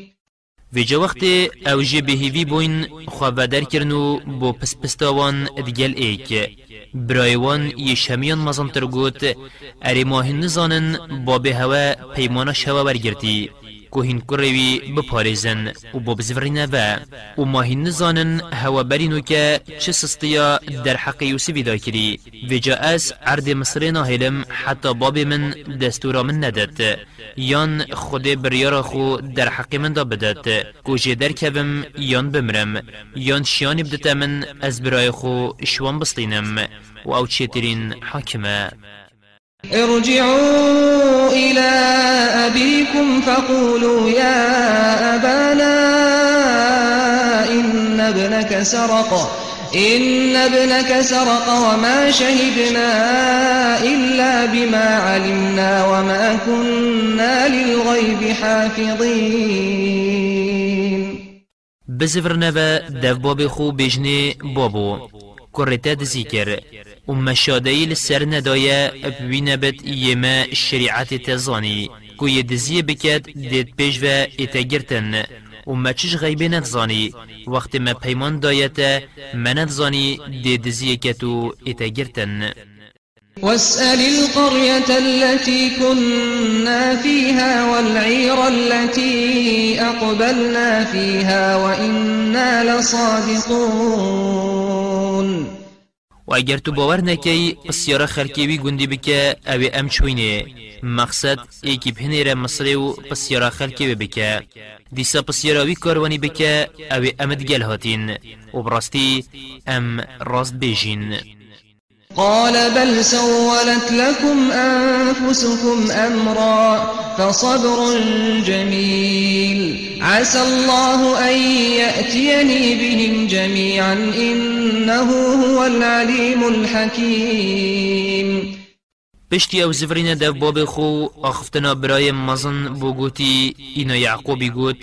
ویجا وقت أو جه بهیوی بوین خواه بدر کرنو بو پس پستاوان دگل ایک. برایوان یش همیان مزانتر گوت اری ماهن نزانن با به هوا پیمانا شوا برگرتی كوهين كروي او و ببزفرين و او ماهين نزانن هوا برينوكا چه سستیا در حق یوسف دا کری و جا از عرض مصر ناهلم حتی باب من دستورا من ندد یان خود بریارا خو در حق من دا بدد كوجه در کبم یان بمرم. يان شيان بدتمن از برای خو شوان بستینم. و او چیترین حاکمه ارجعوا إلى أبيكم فقولوا يا أبانا إن ابنك سرق إن ابنك سرق وما شهدنا إلا بما علمنا وما كنا للغيب حافظين. بزفر نبا دف باب خو بجني بابو كرتا دزيكر و مشادهی لسر ندایه بوینه بد یما شریعت تزانی. کو یدزیه بکد دید پیش و اتگرتن. و ما چش غیبه نتزانی. وقت ما پیمان دایته ما نتزانی دید دزیه کتو اتگرتن. واسأل القرية التي كنا فيها والعير التي أقبلنا فيها وإنا لصادقون. و اگر تو باور نکی پسیارا خلکیوی گندی بکه أو ام چوینه. مقصد ایکی بهنیر مصری و پسیارا خلکیوی بکه. دیسا پسیاراوی کاروانی بکه أو امد گل هاتین. و براستی ام راست بیجین. قال بل سولت لكم أنفسكم أمرا فصبر جميل. عسى الله أن يأتيني بهم جميعا إنه هو العليم الحكيم. پشتی أو زفرین دف باب خو آخفتنا برای مزن بوگوتی اینا یعقوبی گوت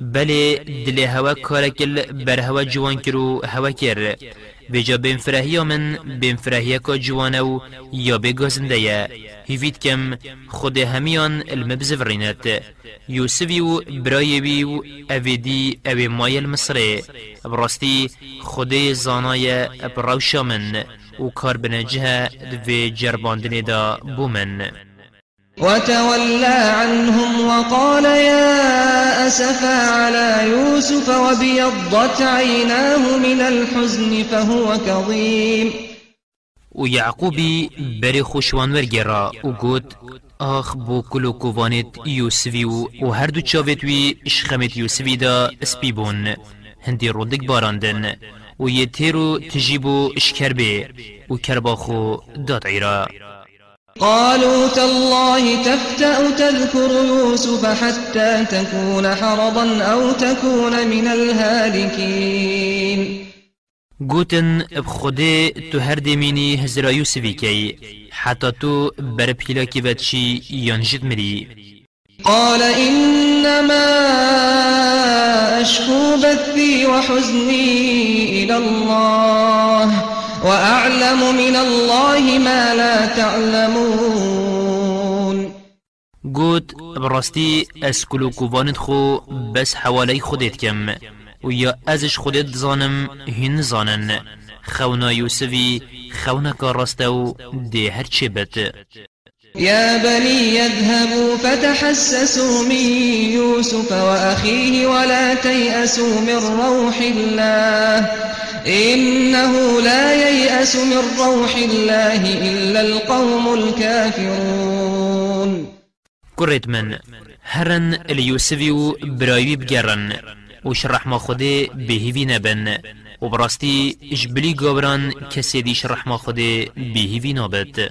بله دل هوا کارکل بر هوا جوان کرو هوا کر. بجا بین فرهی من بین فرهی کا جوانو یا بگازنده یا هیوید کم خود همیان علم بزفرینت یوسفی و برایوی و اویدی اوی مای المصره. براستی خود زانای براوشا من و کار بنجه و جرباندن دا بومن. وتولى عنهم وقال يا أسفا على يوسف وبيضت عيناه من الحزن فهو كظيم. و يعقوبي بري خوشوان ورگرا و آخ بو کلو کووانت یوسفی و هر دو چاوت وی اشخمت یوسفی دا اسپی بون هندی رودک باراندن. و یه تیرو تجیبو اشکر بی قالوا تالله تفتأ تذكر يوسف حتى تكون حرضا أو تكون من الهالكين. گوتن بخوده تو هر هزرا یوسفی کی حتی تو بر پیلا کی بچی یانجد مری قال إنما أشكو بثي وحزني إلى الله. وأعلم من الله ما لا تعلمون. قوت براستي اسكلو كوفانت خو بس حوالي خودت كم ويا ازش خودت زانم هن زانن. خونا يوسفي خونا كارستو دي هر بت يا بني يذهبوا فتحسسوا من يوسف وأخيه ولا تيأسوا من روح الله. إنه لا ييأس من روح الله إلا القوم الكافرون. كرت من هرن اليوسفيو برأيوي بجرن وشرح ما خده بهيوي نبن وبراستي كسي دي شرح ما خده بهيوي نابت.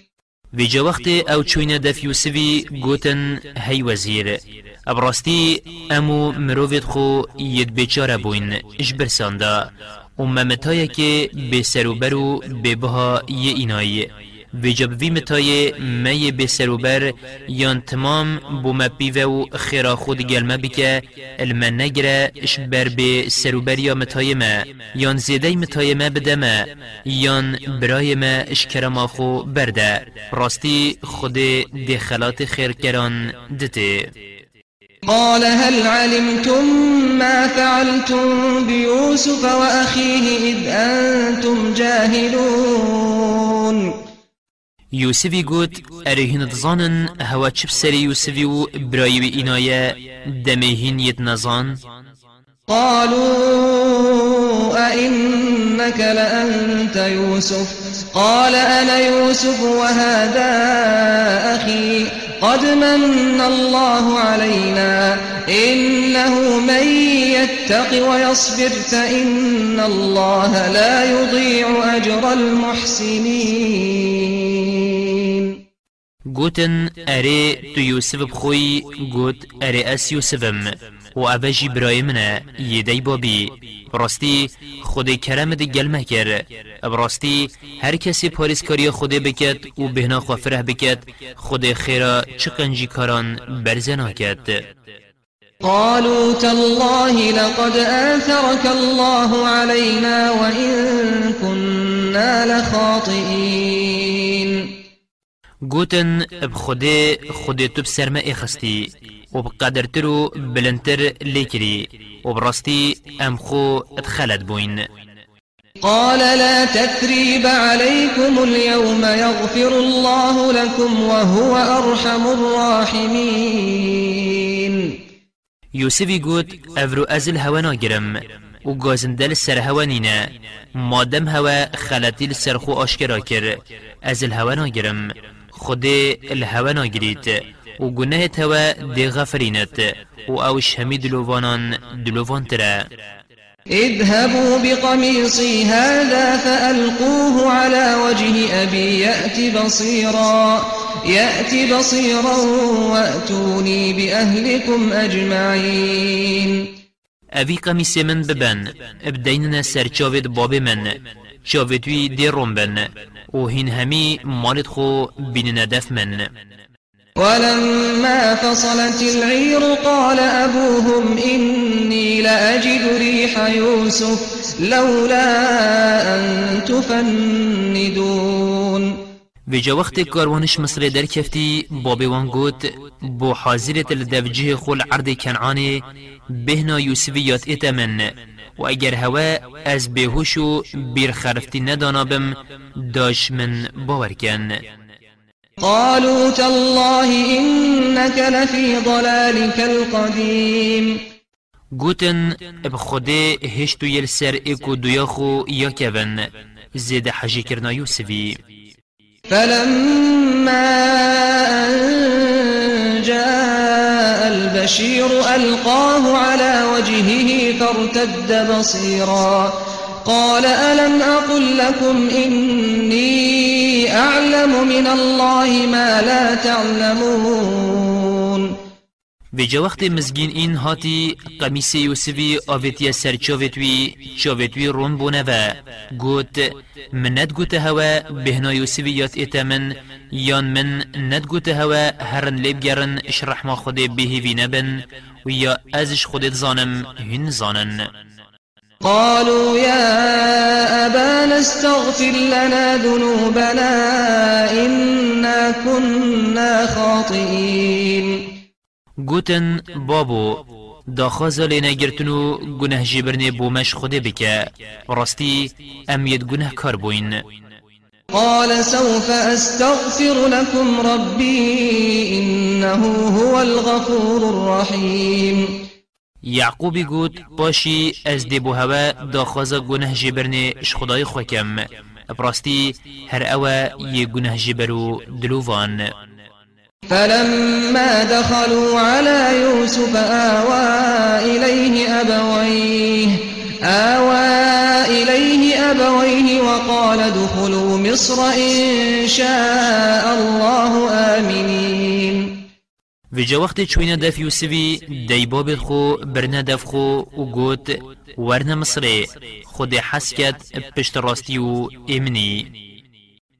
ویجا وقت أو چوینه دف یوسفی گوتن هی وزیر ابراستی أمو مروفت خو ید بیچاره بوین اش برسانده و ممتای که به سروبرو به بها ویجب وی متای می به سروبر یان تمام بو مپیوه و خیرا خود گلمه بکه المن نگره اش بر به سروبر یا متای ما. یان زیده متای ما بده ما یان برای ما اش کرما خو برده. راستی خود دخلات خیر کران دته. قال هل علمتم ما فعلتم بيوسف وأخيه إذ أنتم جاهلون؟ يوسفي قوت أريهن تظانن هوا سري يوسفي و براي بإنايا دميهن يتنظان قالوا أئنك لأنت يوسف؟ قال أنا يوسف وهذا أخي. قد من الله علينا. إنه من يتق ويصبر فإن الله لا يضيع أجر المحسنين. گوتن اره تو یوسف بخوی گوت اره اس یوسفم. و اوجی برای منه یدی بابی. براستی خود کرم دی گل مکر. براستی هر کسی پاریسکاری خود بکد و بهنا خوافره بکد خود خیرا چقنجی کاران برزنا کد قالوا تالله لقد آثرك الله علينا وإن كنا لخاطئين. گوتن بخود خود تو بسرمه اخستی و بقدرتر و بلندتر لیکری. و براستی ام خو ادخلت بوین. قال لا تثريب عليكم اليوم يغفر الله لكم وهو أرحم الراحمين. یوسفی گوت افرو ازل هوا ناگرم. و گازنده لسر هوا نینه. مادم هوا خلطی لسر خو آشکرا کر ازل هوا ناگرم. خود الهوا ناگرید و گناه توا دی غفرینت و اوش همی دلوانان دلوان تره. اذهبوا بقميصي هذا فألقوه على وجه أبي يأت بصيرا يأت بصيرا وأتوني بأهلكم أجمعين اوی قمیس من ببن ابدیننا سر چاوید باب من چاویدوی دی روم بن و هین همی مالت خو بین ندف من. ولما فصلت العير قال أبوهم إني لأجد ريح يوسف لولا أن تفندون. ویجا وقت کاروانش مصر در کفتی بابی وان گوت بو حاضرت الدفجه خول عرض کنعاني بهنا یوسفیات اتمن و اگر هوا از بهوش و بیر خرفتی ندانا بم داش من باور کن. قالوا تالله إنك لفي ضلالك القديم. گوتن اب خوده هشتو یل سر اکو دویاخو یا کون زید حجی کرنا یوسفی. فلما أن جاء البشير ألقاه على وجهه فارتد بصيرا. قال ألم أقل لكم إني أعلم من الله ما لا تعلمون. ویجا وقت مزگین این هاتی قمیس یوسفی آویتی سر چاویتوی چاویتوی رون بونه و گوت من ند گوت هوا بهنا یوسفی یات اتمن یان من ند گوت هوا هرن لیب گرن اشرح ما خود بهی وی نبن و یا ازش خودت زانم هن زانن قالوا يا أبانا استغفر لنا ذنوبنا إنا كنا خاطئين گوتن بابو داخوازا لینا گرتنو گناه جبرنه بومش خوده بکه راستی امید گناه کار بوین قال سوف أستغفر لكم ربي إنه هو الغفور الرحيم. یعقوبی گوت باشی از دی بو هوا داخوازا گناه جبرنه اش خدای خوکم. براستي هر أوا يگنه جبرو دلوفان فلما دخلوا على يوسف آوى إليه أبويه آوى إليه أبويه وقال ادخلوا مصر إن شاء الله آمنين. في جا وقت چوینه دف یوسفی دیباب خو برنه دف خو و گوت ورنه مصره خود حسکت پشت راستی و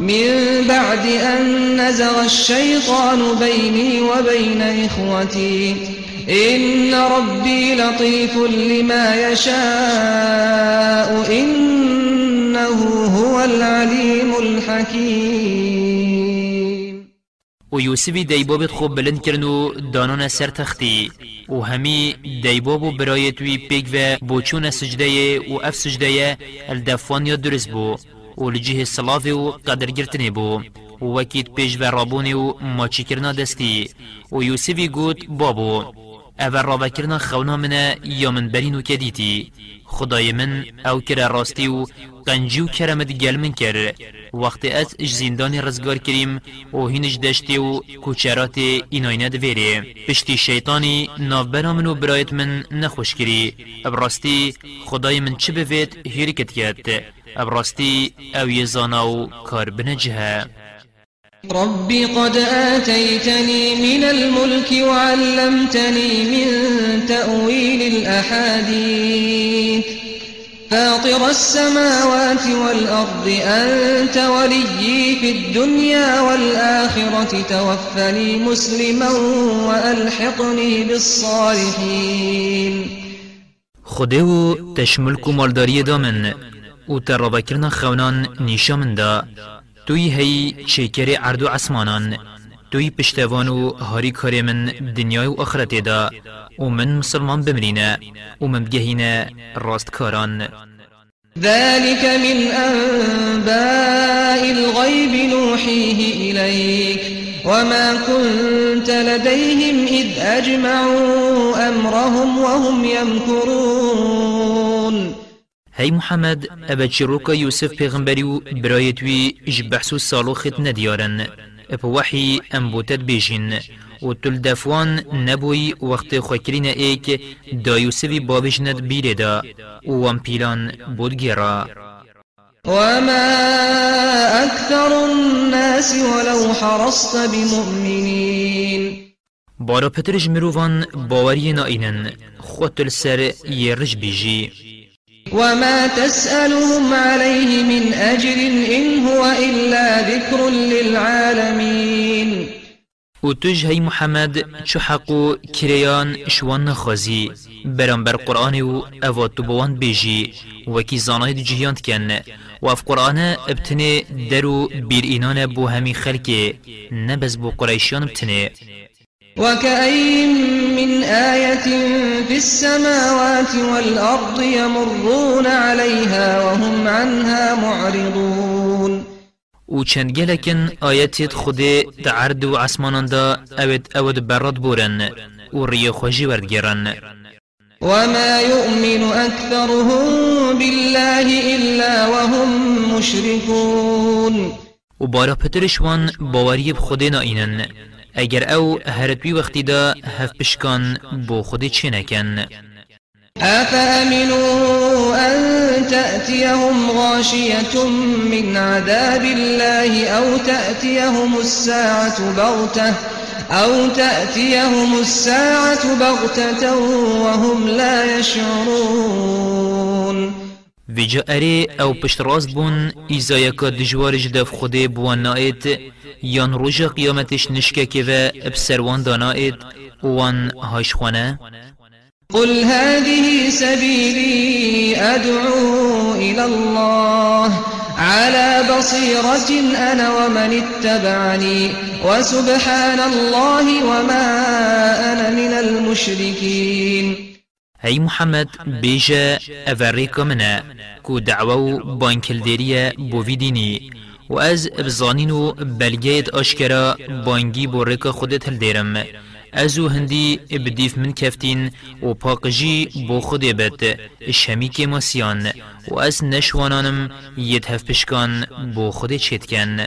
من بعد أن نزغ الشيطان بيني وبين إخوتي. إن ربي لطيف لما يشاء. إنه هو العليم الحكيم. و یوسفی دیبابت خوب بلند کرنو دانان سر تختی. و همی دیبابو برایتوی پیگ و بوچون سجده و اف سجده الدفوان یا درست بو. و لجه الصلاة و قدر گرتنی بو. و وکید پیش و رابونی و ماچی کرنا دستی. و یوسفی گوت بابو اول رابا کرنا خونا من یا من برین و کدیتی خدای من أو کرا راستی و قنجی و کرمت گل کر وقت از اج زندان رزگار کریم و هینج دشتی و کوچرات ایناینه دویره پشتی شیطانی نافبرا من و برایت من نخوش کری ابراستی خدای من چه بوید هیرکت کرد ابراستی أو یزانا کار بنجه ربي قد آتيتني من الملك وعلمتني من تأويل الأحاديث فاطر السماوات والأرض أنت وليي في الدنيا والآخرة توفني مسلما وألحقني بالصالحين. خديو تشملكو مالداري دامن و ترابا کرنا خونان نیشا من دا توی هی چکر عرض عسمانان. توی پشتوان و هاری کار من دنیای و آخرت دا. و من مسلمان بمرینه و من بگهینه راست کاران ذلك من أنباء الغيب نوحيه إليك وما كنت لديهم إذ أجمعوا أمرهم وهم يمكرون. هی محمد ابا چروکا یوسف پیغمبری و برایتوی اج بحثو سالو خط ندیارن وحی ام و تل دفوان نبوی وقت خوکرین ایک دا یوسفی بابش ند بیره دا و وام پیلان بود گیرا وما أكثر الناس ولو حرصت بمؤمنين. بارا پترج مروفان باوری نائنن خود السر یرج بیجی وما تسألهم عليه من أجر إن هو إلا ذكر للعالمين. و تج هی محمد چو حقو کریان شوان نخوازی برام بر قرآن و اواد تو بوان بیجی وکی زانای دو جهیاند کن و اف قرآن ابتنه درو بیر اینان بو همی خلکه نبز بو قریشیان ابتنه وكأين من آية في السماوات والأرض يمرون عليها وهم عنها معرضون. و چند گلکن آیتیت خود تعرض و عسمانان دا اوید اود براد بورن و ری خوشی وردگرن وما يؤمن أكثرهم بالله إلا وهم مشركون. و بارا پترشوان باوری بخود نائینن. اگر أو هرتوی وقتی دا هف پشکان بو خود چه نکن أفأمنوا أن تأتيهم غاشية من عذاب الله أو تأتيهم الساعة بغتة أو تأتيهم الساعة بغتة وهم لا يشعرون ویجا اره أو پشت راست بون ایزا یکا دجوارج دف خوده بوان نایت یان روژ قیامتش نشکه که و بسروان دانایت وان هاش خونه قل هذه سبيلي أدعو إلى الله. على بصيرة أنا ومن اتبعني وسبحان الله وما أنا من المشركين. هی محمد بیجا اوریکا منه کو دعوه و بانکلدریه بوی دینی و از بزانین و بلگیت اشکرا بانگی بو ریکا خودت هل دیرم ازو هندی بدیف من کفتین و پاقجی بو خود بد شمی که ماسیان و از نشوانانم ید هف پشکان بو خود چیتکن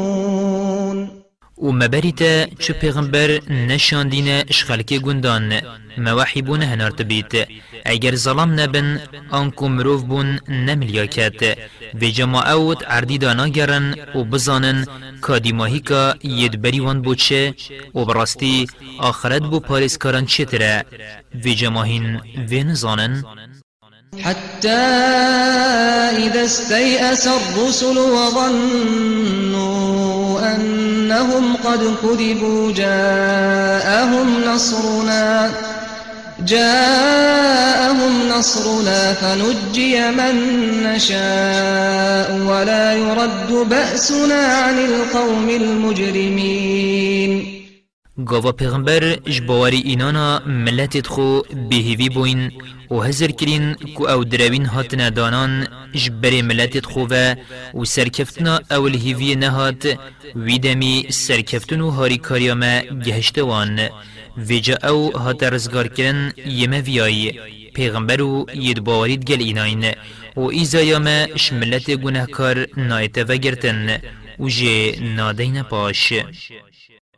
و مبریتا چو پیغمبر نشاندین اشخالک گندان موحی بون هنارت بیت اگر ظلام نبن آنکو مروف بون نملیا کت و جماعوت عردی دانا گرن و بزانن کادیماهی که ید بری وان بوچه و براستی آخرت بو پاریسکاران چتره و جماهین و نزانن حتى إذا استيأس الرسل وظنوا أنهم قد كذبوا جاءهم نصرنا جاءهم نصرنا فنجي من نشاء ولا يرد بأسنا عن القوم المجرمين. گاوا پیغمبر جبواری اینانا ملتت خو بهیوی بوین و هزر کرین کو او دروین هاتنا دانان جبر ملتت خو و سرکفتنا اول هیوی نهات ویدمی سرکفتن و هاری کاریاما گهشتوان. ویجا او هات رزگار کرن یمه ویای. پیغمبر و ید باورید گل ایناین. و ایزایاما شملت گناهکار نایت وگرتن و جه نادین پاش.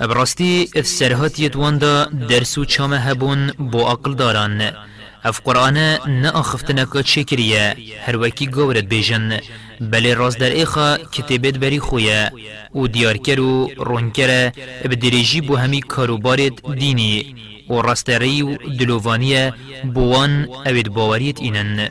ابراستی اف سرهاتیت واندا درسو چامه هبون بو عقل داران. اف قرآن نه آخفتنکا چکریه هر وکی گورت بیجن بله راز در ایخا کتبت بری خویه. و دیارکر و رونکر بدریجی بو همی کاروبارت دینی. و راستری و دلووانیه بوان اوید باوریت اینن.